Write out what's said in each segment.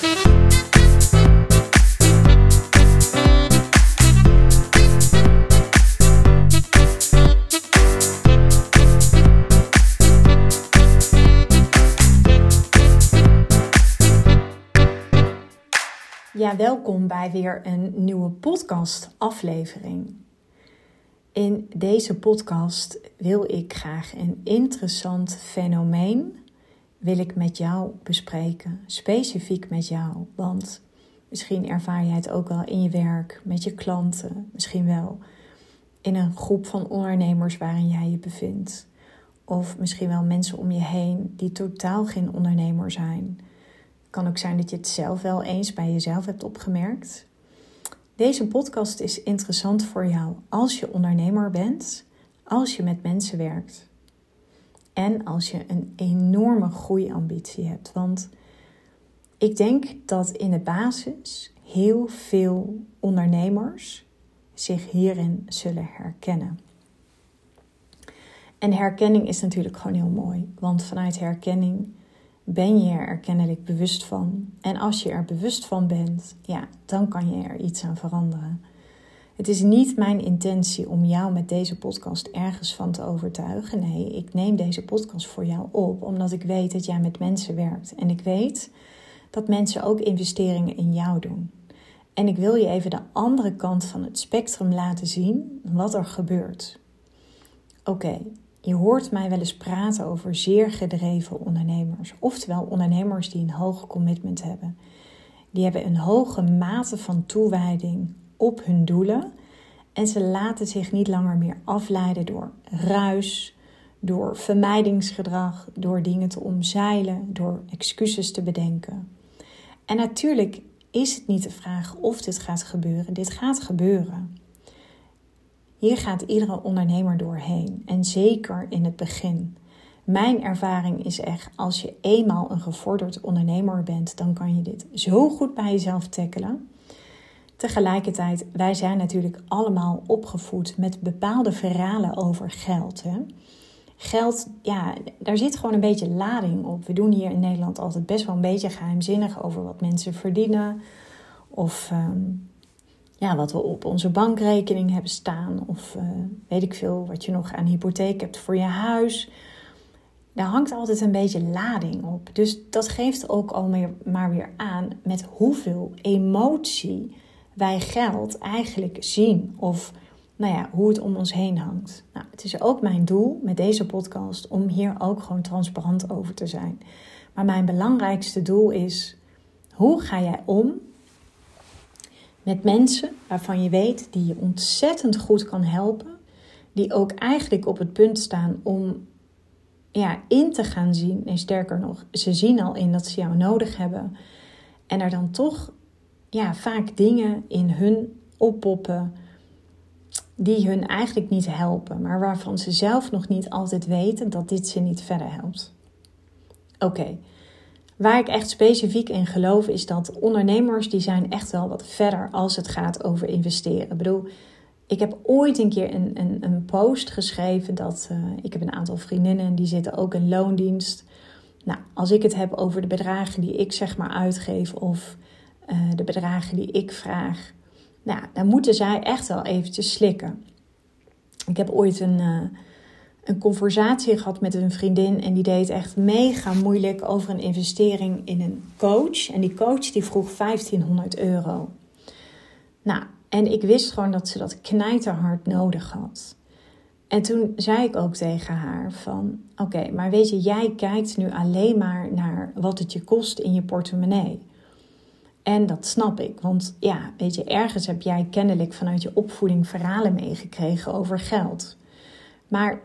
Ja, welkom bij weer een nieuwe podcast-aflevering. In deze podcast wil ik graag een interessant fenomeen wil ik met jou bespreken, specifiek met jou, want misschien ervaar jij het ook wel in je werk, met je klanten, misschien wel in een groep van ondernemers waarin jij je bevindt, of misschien wel mensen om je heen die totaal geen ondernemer zijn. Kan ook zijn dat je het zelf wel eens bij jezelf hebt opgemerkt. Deze podcast is interessant voor jou als je ondernemer bent, als je met mensen werkt en als je een enorme groeiambitie hebt. Want ik denk dat in de basis heel veel ondernemers zich hierin zullen herkennen. En herkenning is natuurlijk gewoon heel mooi, want vanuit herkenning ben je er kennelijk bewust van. En als je er bewust van bent, ja, dan kan je er iets aan veranderen. Het is niet mijn intentie om jou met deze podcast ergens van te overtuigen. Nee, ik neem deze podcast voor jou op omdat ik weet dat jij met mensen werkt. En ik weet dat mensen ook investeringen in jou doen. En ik wil je even de andere kant van het spectrum laten zien wat er gebeurt. Oké, je hoort mij wel eens praten over zeer gedreven ondernemers. Oftewel ondernemers die een hoog commitment hebben. Die hebben een hoge mate van toewijding op hun doelen. En ze laten zich niet langer meer afleiden door ruis, door vermijdingsgedrag, door dingen te omzeilen, door excuses te bedenken. En natuurlijk is het niet de vraag of dit gaat gebeuren. Dit gaat gebeuren. Hier gaat iedere ondernemer doorheen en zeker in het begin. Mijn ervaring is echt, als je eenmaal een gevorderd ondernemer bent, dan kan je dit zo goed bij jezelf tackelen. Tegelijkertijd, wij zijn natuurlijk allemaal opgevoed met bepaalde verhalen over geld. Hè? Geld, ja, daar zit gewoon een beetje lading op. We doen hier in Nederland altijd best wel een beetje geheimzinnig over wat mensen verdienen. Of ehm, ja, wat we op onze bankrekening hebben staan. Of uh, weet ik veel, wat je nog aan hypotheek hebt voor je huis. Daar hangt altijd een beetje lading op. Dus dat geeft ook al meer, maar weer aan met hoeveel emotie wij geld eigenlijk zien. Of nou ja, hoe het om ons heen hangt. Nou, het is ook mijn doel met deze podcast om hier ook gewoon transparant over te zijn. Maar mijn belangrijkste doel is: hoe ga jij om met mensen waarvan je weet die je ontzettend goed kan helpen, die ook eigenlijk op het punt staan om ja, in te gaan zien. En sterker nog, ze zien al in dat ze jou nodig hebben. En er dan toch ja, vaak dingen in hun oppoppen die hun eigenlijk niet helpen, maar waarvan ze zelf nog niet altijd weten dat dit ze niet verder helpt. Oké, Waar ik echt specifiek in geloof is dat ondernemers die zijn echt wel wat verder als het gaat over investeren. Ik bedoel, ik heb ooit een keer een, een, een post geschreven dat uh, ik heb een aantal vriendinnen die zitten ook in loondienst. Nou, als ik het heb over de bedragen die ik zeg maar uitgeef of uh, de bedragen die ik vraag, nou, dan moeten zij echt wel eventjes slikken. Ik heb ooit een, uh, een conversatie gehad met een vriendin en die deed echt mega moeilijk over een investering in een coach. En die coach die vroeg 1500 euro. Nou, en ik wist gewoon dat ze dat knijterhard nodig had. En toen zei ik ook tegen haar van, oké, maar weet je, jij kijkt nu alleen maar naar wat het je kost in je portemonnee. En dat snap ik, want ja, weet je, ergens heb jij kennelijk vanuit je opvoeding verhalen meegekregen over geld. Maar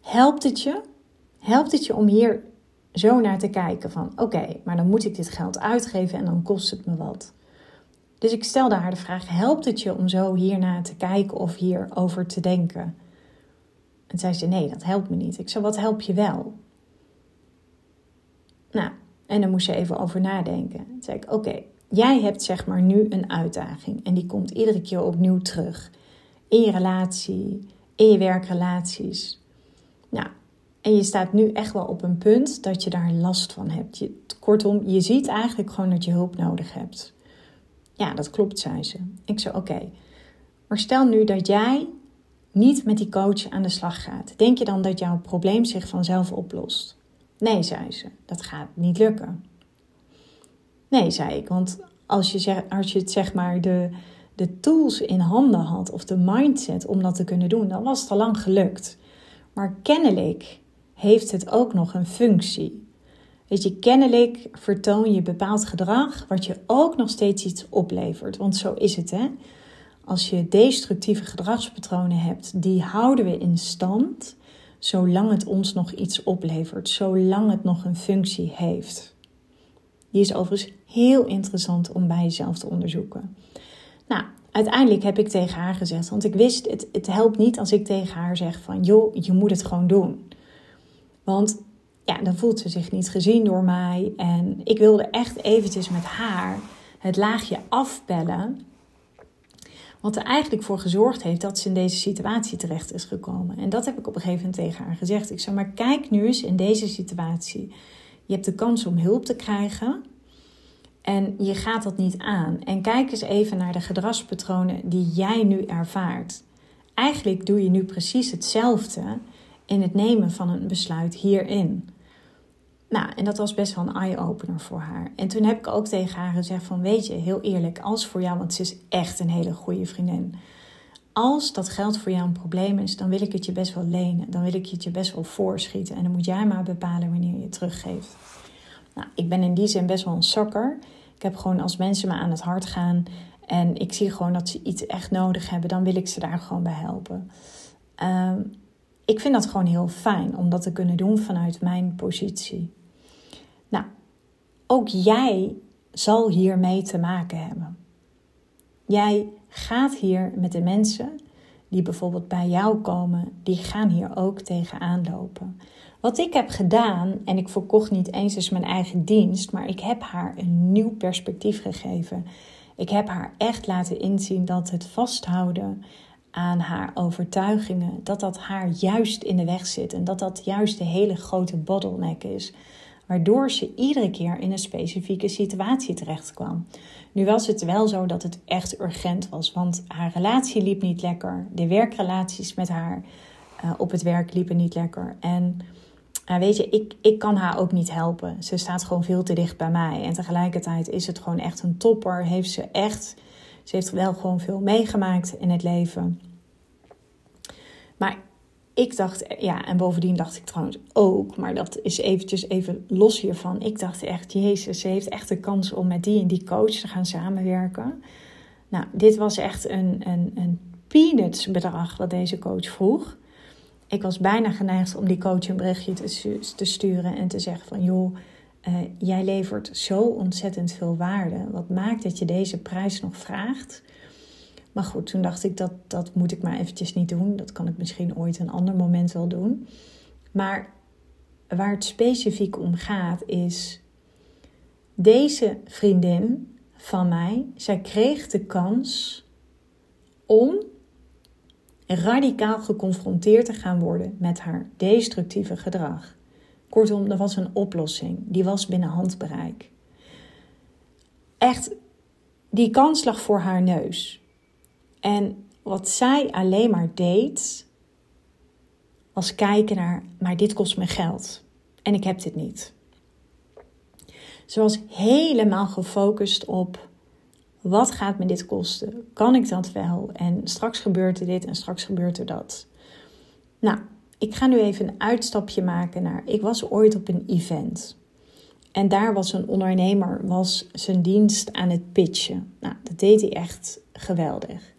helpt het je? Helpt het je om hier zo naar te kijken van oké, maar dan moet ik dit geld uitgeven en dan kost het me wat. Dus ik stelde haar de vraag: helpt het je om zo hiernaar te kijken of hierover te denken? En zei ze: nee, dat helpt me niet. Ik zei: wat help je wel? Nou, en dan moest ze even over nadenken. Toen zei ik: oké, jij hebt zeg maar nu een uitdaging en die komt iedere keer opnieuw terug in je relatie, in je werkrelaties. Nou, En je staat nu echt wel op een punt dat je daar last van hebt. Je, kortom, je ziet eigenlijk gewoon dat je hulp nodig hebt. Ja, dat klopt, zei ze. Ik zei: Oké, maar stel nu dat jij niet met die coach aan de slag gaat. Denk je dan dat jouw probleem zich vanzelf oplost? Nee, zei ze, dat gaat niet lukken. Nee, zei ik, want als je, zeg, als je het zeg maar de, de tools in handen had of de mindset om dat te kunnen doen, dan was het al lang gelukt. Maar kennelijk heeft het ook nog een functie. Weet je, kennelijk vertoon je bepaald gedrag wat je ook nog steeds iets oplevert. Want zo is het, hè? Als je destructieve gedragspatronen hebt, die houden we in stand zolang het ons nog iets oplevert, zolang het nog een functie heeft. Die is overigens heel interessant om bij jezelf te onderzoeken. Nou, uiteindelijk heb ik tegen haar gezegd, want ik wist, het, het helpt niet als ik tegen haar zeg van, joh, je moet het gewoon doen. Want ja, dan voelt ze zich niet gezien door mij. En ik wilde echt eventjes met haar het laagje afbellen. Wat er eigenlijk voor gezorgd heeft dat ze in deze situatie terecht is gekomen. En dat heb ik op een gegeven moment tegen haar gezegd. Ik zei, maar kijk nu eens in deze situatie. Je hebt de kans om hulp te krijgen. En je gaat dat niet aan. En kijk eens even naar de gedragspatronen die jij nu ervaart. Eigenlijk doe je nu precies hetzelfde in het nemen van een besluit hierin. Nou, en dat was best wel een eye-opener voor haar. En toen heb ik ook tegen haar gezegd van, weet je, heel eerlijk, als voor jou, want ze is echt een hele goede vriendin. Als dat geld voor jou een probleem is, dan wil ik het je best wel lenen. Dan wil ik het je best wel voorschieten. En dan moet jij maar bepalen wanneer je het teruggeeft. Nou, ik ben in die zin best wel een sokker. Ik heb gewoon als mensen me aan het hart gaan en ik zie gewoon dat ze iets echt nodig hebben, dan wil ik ze daar gewoon bij helpen. Ehm, ik vind dat gewoon heel fijn om dat te kunnen doen vanuit mijn positie. Nou, ook jij zal hiermee te maken hebben. Jij gaat hier met de mensen die bijvoorbeeld bij jou komen, die gaan hier ook tegenaan lopen. Wat ik heb gedaan, en ik verkocht niet eens eens mijn eigen dienst, maar ik heb haar een nieuw perspectief gegeven. Ik heb haar echt laten inzien dat het vasthouden aan haar overtuigingen, dat dat haar juist in de weg zit en dat dat juist de hele grote bottleneck is, waardoor ze iedere keer in een specifieke situatie terecht kwam. Nu was het wel zo dat het echt urgent was, want haar relatie liep niet lekker, de werkrelaties met haar uh, op het werk liepen niet lekker en uh, weet je, ik, ik kan haar ook niet helpen. Ze staat gewoon veel te dicht bij mij. En tegelijkertijd is het gewoon echt een topper. Heeft ze echt, ze heeft wel gewoon veel meegemaakt in het leven. Maar ik dacht, ja, en bovendien dacht ik trouwens ook, maar dat is eventjes even los hiervan. Ik dacht echt, jezus, ze heeft echt de kans om met die en die coach te gaan samenwerken. Nou, dit was echt een, een, een peanuts bedrag wat deze coach vroeg. Ik was bijna geneigd om die coach een berichtje te, te sturen en te zeggen van, joh, uh, jij levert zo ontzettend veel waarde. Wat maakt dat je deze prijs nog vraagt? Maar goed, toen dacht ik dat dat moet ik maar eventjes niet doen. Dat kan ik misschien ooit een ander moment wel doen. Maar waar het specifiek om gaat is deze vriendin van mij, zij kreeg de kans om radicaal geconfronteerd te gaan worden met haar destructieve gedrag. Kortom, er was een oplossing, die was binnen handbereik. Echt, die kans lag voor haar neus. En wat zij alleen maar deed, was kijken naar, maar dit kost me geld en ik heb dit niet. Ze was helemaal gefocust op wat gaat me dit kosten? Kan ik dat wel? En straks gebeurt er dit en straks gebeurt er dat. Nou, ik ga nu even een uitstapje maken naar. Ik was ooit op een event. En daar was een ondernemer was zijn dienst aan het pitchen. Nou, dat deed hij echt geweldig.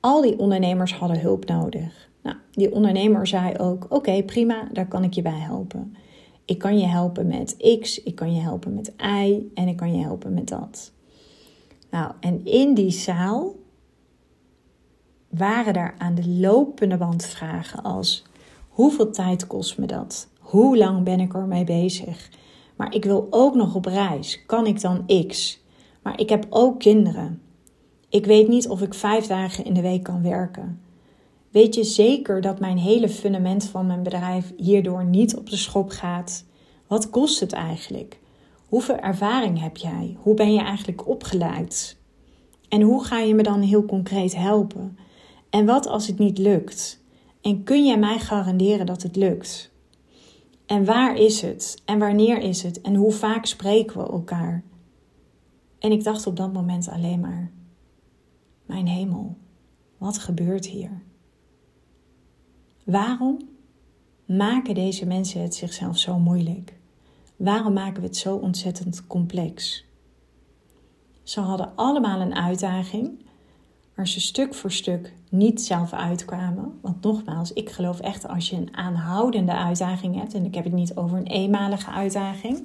Al die ondernemers hadden hulp nodig. Nou, die ondernemer zei ook: Oké, prima, daar kan ik je bij helpen. Ik kan je helpen met X, ik kan je helpen met Y en ik kan je helpen met dat. Nou, en in die zaal waren er aan de lopende band vragen als: hoeveel tijd kost me dat? Hoe lang ben ik ermee bezig? Maar ik wil ook nog op reis. Kan ik dan X? Maar ik heb ook kinderen. Ik weet niet of ik vijf dagen in de week kan werken. Weet je zeker dat mijn hele fundament van mijn bedrijf hierdoor niet op de schop gaat? Wat kost het eigenlijk? Hoeveel ervaring heb jij? Hoe ben je eigenlijk opgeleid? En hoe ga je me dan heel concreet helpen? En wat als het niet lukt? En kun jij mij garanderen dat het lukt? En waar is het? En wanneer is het? En hoe vaak spreken we elkaar? En ik dacht op dat moment alleen maar: Mijn hemel, wat gebeurt hier? Waarom maken deze mensen het zichzelf zo moeilijk? Waarom maken we het zo ontzettend complex? Ze hadden allemaal een uitdaging waar ze stuk voor stuk niet zelf uitkwamen. Want nogmaals, ik geloof echt als je een aanhoudende uitdaging hebt, en ik heb het niet over een eenmalige uitdaging,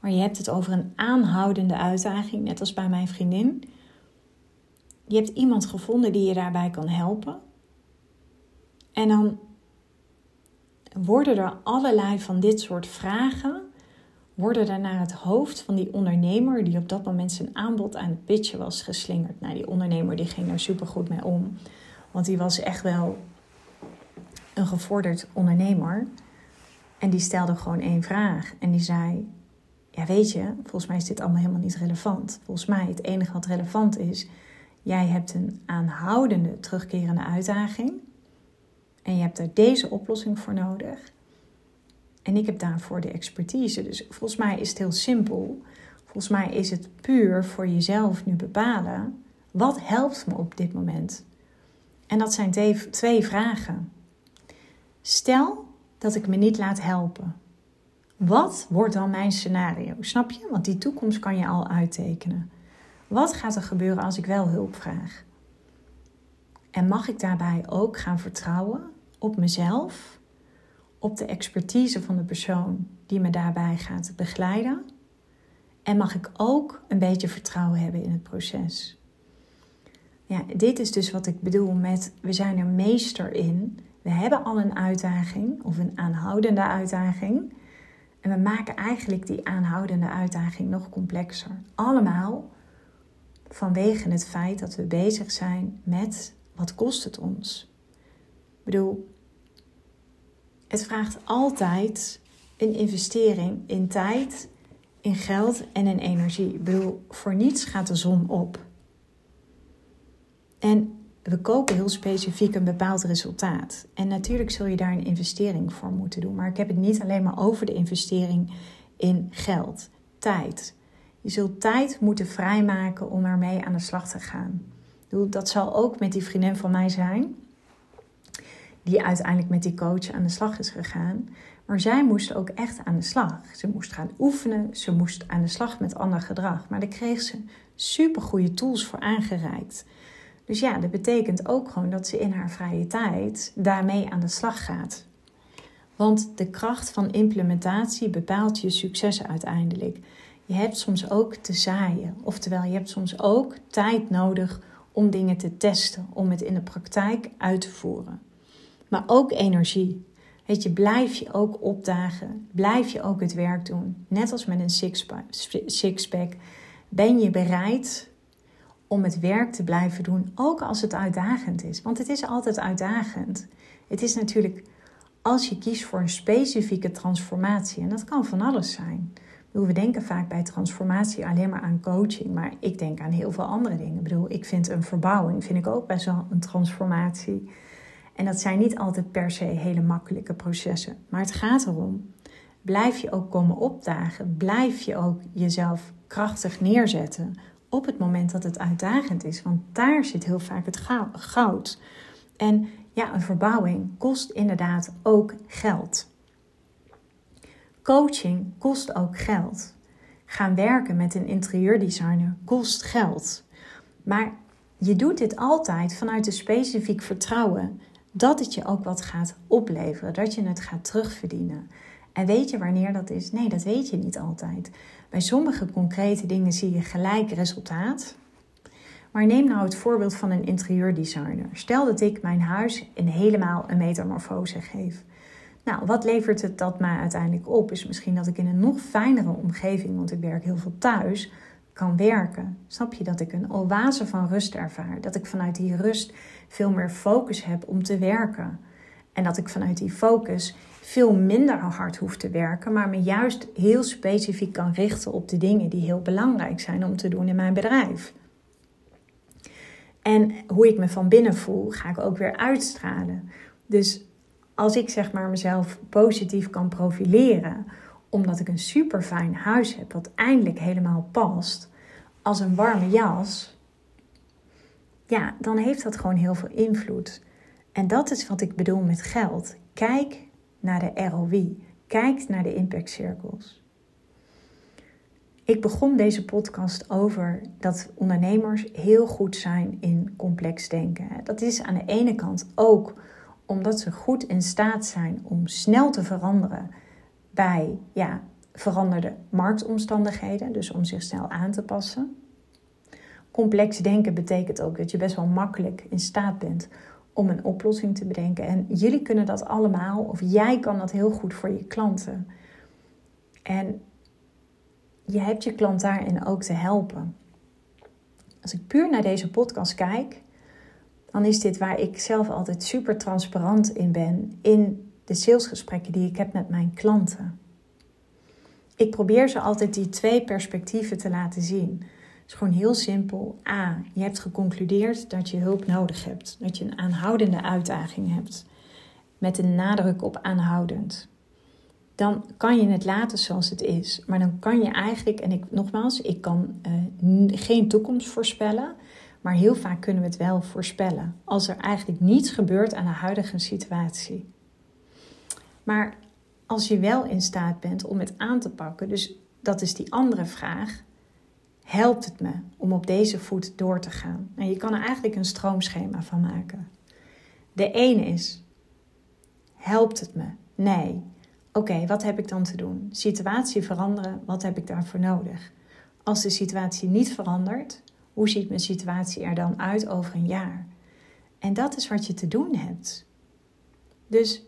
maar je hebt het over een aanhoudende uitdaging, net als bij mijn vriendin. Je hebt iemand gevonden die je daarbij kan helpen. En dan worden er allerlei van dit soort vragen worden er naar het hoofd van die ondernemer die op dat moment zijn aanbod aan het pitchen was geslingerd. Nou, die ondernemer die ging daar super goed mee om, want die was echt wel een gevorderd ondernemer. En die stelde gewoon één vraag en die zei: Ja, weet je, volgens mij is dit allemaal helemaal niet relevant. Volgens mij het enige wat relevant is, jij hebt een aanhoudende terugkerende uitdaging en je hebt er deze oplossing voor nodig. En ik heb daarvoor de expertise. Dus volgens mij is het heel simpel. Volgens mij is het puur voor jezelf nu bepalen. Wat helpt me op dit moment? En dat zijn twee vragen. Stel dat ik me niet laat helpen. Wat wordt dan mijn scenario? Snap je? Want die toekomst kan je al uittekenen. Wat gaat er gebeuren als ik wel hulp vraag? En mag ik daarbij ook gaan vertrouwen op mezelf op de expertise van de persoon die me daarbij gaat begeleiden. En mag ik ook een beetje vertrouwen hebben in het proces. Ja, dit is dus wat ik bedoel met we zijn er meester in. We hebben al een uitdaging of een aanhoudende uitdaging. En we maken eigenlijk die aanhoudende uitdaging nog complexer. Allemaal vanwege het feit dat we bezig zijn met wat kost het ons. Ik bedoel, het vraagt altijd een investering in tijd, in geld en in energie. Ik bedoel, voor niets gaat de zon op. En we kopen heel specifiek een bepaald resultaat. En natuurlijk zul je daar een investering voor moeten doen. Maar ik heb het niet alleen maar over de investering in geld, tijd. Je zult tijd moeten vrijmaken om ermee aan de slag te gaan. Dat zal ook met die vriendin van mij zijn die uiteindelijk met die coach aan de slag is gegaan. Maar zij moest ook echt aan de slag. Ze moest gaan oefenen, ze moest aan de slag met ander gedrag. Maar daar kreeg ze super goede tools voor aangereikt. Dus ja, dat betekent ook gewoon dat ze in haar vrije tijd daarmee aan de slag gaat. Want de kracht van implementatie bepaalt je succes uiteindelijk. Je hebt soms ook te zaaien. Oftewel, je hebt soms ook tijd nodig om dingen te testen, om het in de praktijk uit te voeren maar ook energie. Weet je, blijf je ook opdagen, blijf je ook het werk doen. Net als met een sixpack ben je bereid om het werk te blijven doen, ook als het uitdagend is. Want het is altijd uitdagend. Het is natuurlijk als je kiest voor een specifieke transformatie, en dat kan van alles zijn. We denken vaak bij transformatie alleen maar aan coaching, maar ik denk aan heel veel andere dingen. Ik bedoel, ik vind een verbouwing vind ik ook best wel een transformatie. En dat zijn niet altijd per se hele makkelijke processen. Maar het gaat erom. Blijf je ook komen opdagen. Blijf je ook jezelf krachtig neerzetten op het moment dat het uitdagend is. Want daar zit heel vaak het goud. En ja, een verbouwing kost inderdaad ook geld. Coaching kost ook geld. Gaan werken met een interieurdesigner kost geld. Maar je doet dit altijd vanuit een specifiek vertrouwen dat het je ook wat gaat opleveren, dat je het gaat terugverdienen. En weet je wanneer dat is? Nee, dat weet je niet altijd. Bij sommige concrete dingen zie je gelijk resultaat. Maar neem nou het voorbeeld van een interieurdesigner. Stel dat ik mijn huis in helemaal een metamorfose geef. Nou, wat levert het dat mij uiteindelijk op? Is misschien dat ik in een nog fijnere omgeving, want ik werk heel veel thuis, kan werken. Snap je dat ik een oase van rust ervaar? Dat ik vanuit die rust veel meer focus heb om te werken. En dat ik vanuit die focus veel minder hard hoef te werken, maar me juist heel specifiek kan richten op de dingen die heel belangrijk zijn om te doen in mijn bedrijf. En hoe ik me van binnen voel, ga ik ook weer uitstralen. Dus als ik zeg maar mezelf positief kan profileren, omdat ik een super fijn huis heb, wat eindelijk helemaal past, als een warme jas, ja, dan heeft dat gewoon heel veel invloed. En dat is wat ik bedoel met geld. Kijk naar de ROI. Kijk naar de impact circles. Ik begon deze podcast over dat ondernemers heel goed zijn in complex denken. Dat is aan de ene kant ook omdat ze goed in staat zijn om snel te veranderen bij ja, veranderde marktomstandigheden, dus om zich snel aan te passen. Complex denken betekent ook dat je best wel makkelijk in staat bent om een oplossing te bedenken. En jullie kunnen dat allemaal, of jij kan dat heel goed voor je klanten. En je hebt je klant daarin ook te helpen. Als ik puur naar deze podcast kijk, dan is dit waar ik zelf altijd super transparant in ben in de salesgesprekken die ik heb met mijn klanten. Ik probeer ze altijd die twee perspectieven te laten zien is gewoon heel simpel. A, je hebt geconcludeerd dat je hulp nodig hebt. Dat je een aanhoudende uitdaging hebt. Met een nadruk op aanhoudend. Dan kan je het laten zoals het is. Maar dan kan je eigenlijk, en ik nogmaals, ik kan uh, geen toekomst voorspellen. Maar heel vaak kunnen we het wel voorspellen. Als er eigenlijk niets gebeurt aan de huidige situatie. Maar als je wel in staat bent om het aan te pakken, dus dat is die andere vraag helpt het me om op deze voet door te gaan? En je kan er eigenlijk een stroomschema van maken. De ene is, helpt het me? Nee. Oké, wat heb ik dan te doen? Situatie veranderen, wat heb ik daarvoor nodig? Als de situatie niet verandert, hoe ziet mijn situatie er dan uit over een jaar? En dat is wat je te doen hebt. Dus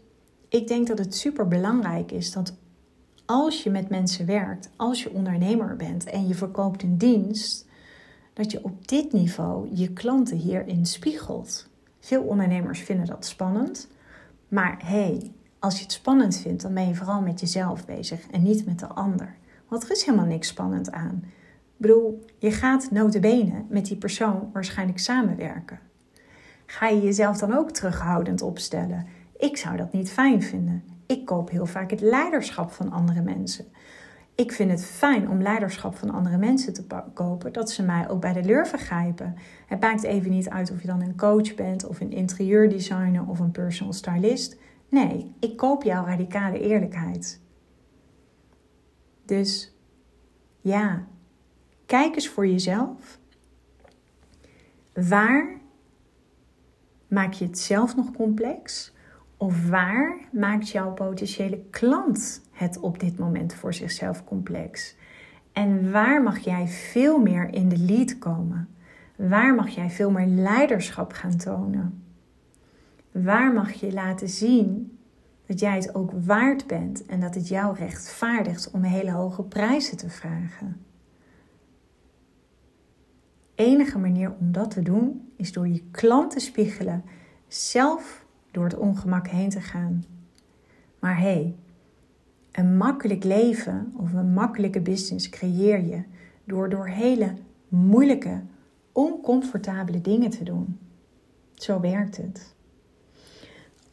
ik denk dat het super belangrijk is dat als je met mensen werkt, als je ondernemer bent en je verkoopt een dienst, dat je op dit niveau je klanten hierin spiegelt. Veel ondernemers vinden dat spannend, maar hey, als je het spannend vindt, dan ben je vooral met jezelf bezig en niet met de ander. Want er is helemaal niks spannend aan. Ik bedoel, je gaat notabene met die persoon waarschijnlijk samenwerken. Ga je jezelf dan ook terughoudend opstellen? Ik zou dat niet fijn vinden. Ik koop heel vaak het leiderschap van andere mensen. Ik vind het fijn om leiderschap van andere mensen te kopen, dat ze mij ook bij de leur vergrijpen. Het maakt even niet uit of je dan een coach bent, of een interieurdesigner of een personal stylist. Nee, ik koop jouw radicale eerlijkheid. Dus ja, kijk eens voor jezelf. Waar maak je het zelf nog complex? Of waar maakt jouw potentiële klant het op dit moment voor zichzelf complex? En waar mag jij veel meer in de lead komen? Waar mag jij veel meer leiderschap gaan tonen? Waar mag je laten zien dat jij het ook waard bent en dat het jou rechtvaardigt om hele hoge prijzen te vragen? Enige manier om dat te doen is door je klant te spiegelen, zelf door het ongemak heen te gaan. Maar hé, hey, een makkelijk leven of een makkelijke business creëer je door door hele moeilijke, oncomfortabele dingen te doen. Zo werkt het.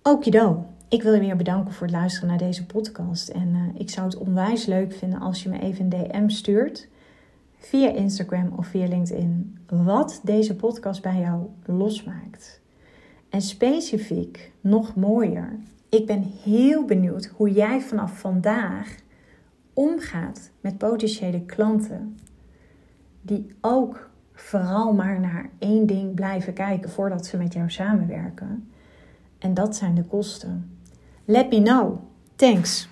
Okido, ik wil je weer bedanken voor het luisteren naar deze podcast. En uh, ik zou het onwijs leuk vinden als je me even een DM stuurt via Instagram of via LinkedIn wat deze podcast bij jou losmaakt. En specifiek, nog mooier, ik ben heel benieuwd hoe jij vanaf vandaag omgaat met potentiële klanten die ook vooral maar naar één ding blijven kijken voordat ze met jou samenwerken. En dat zijn de kosten. Let me know. Thanks.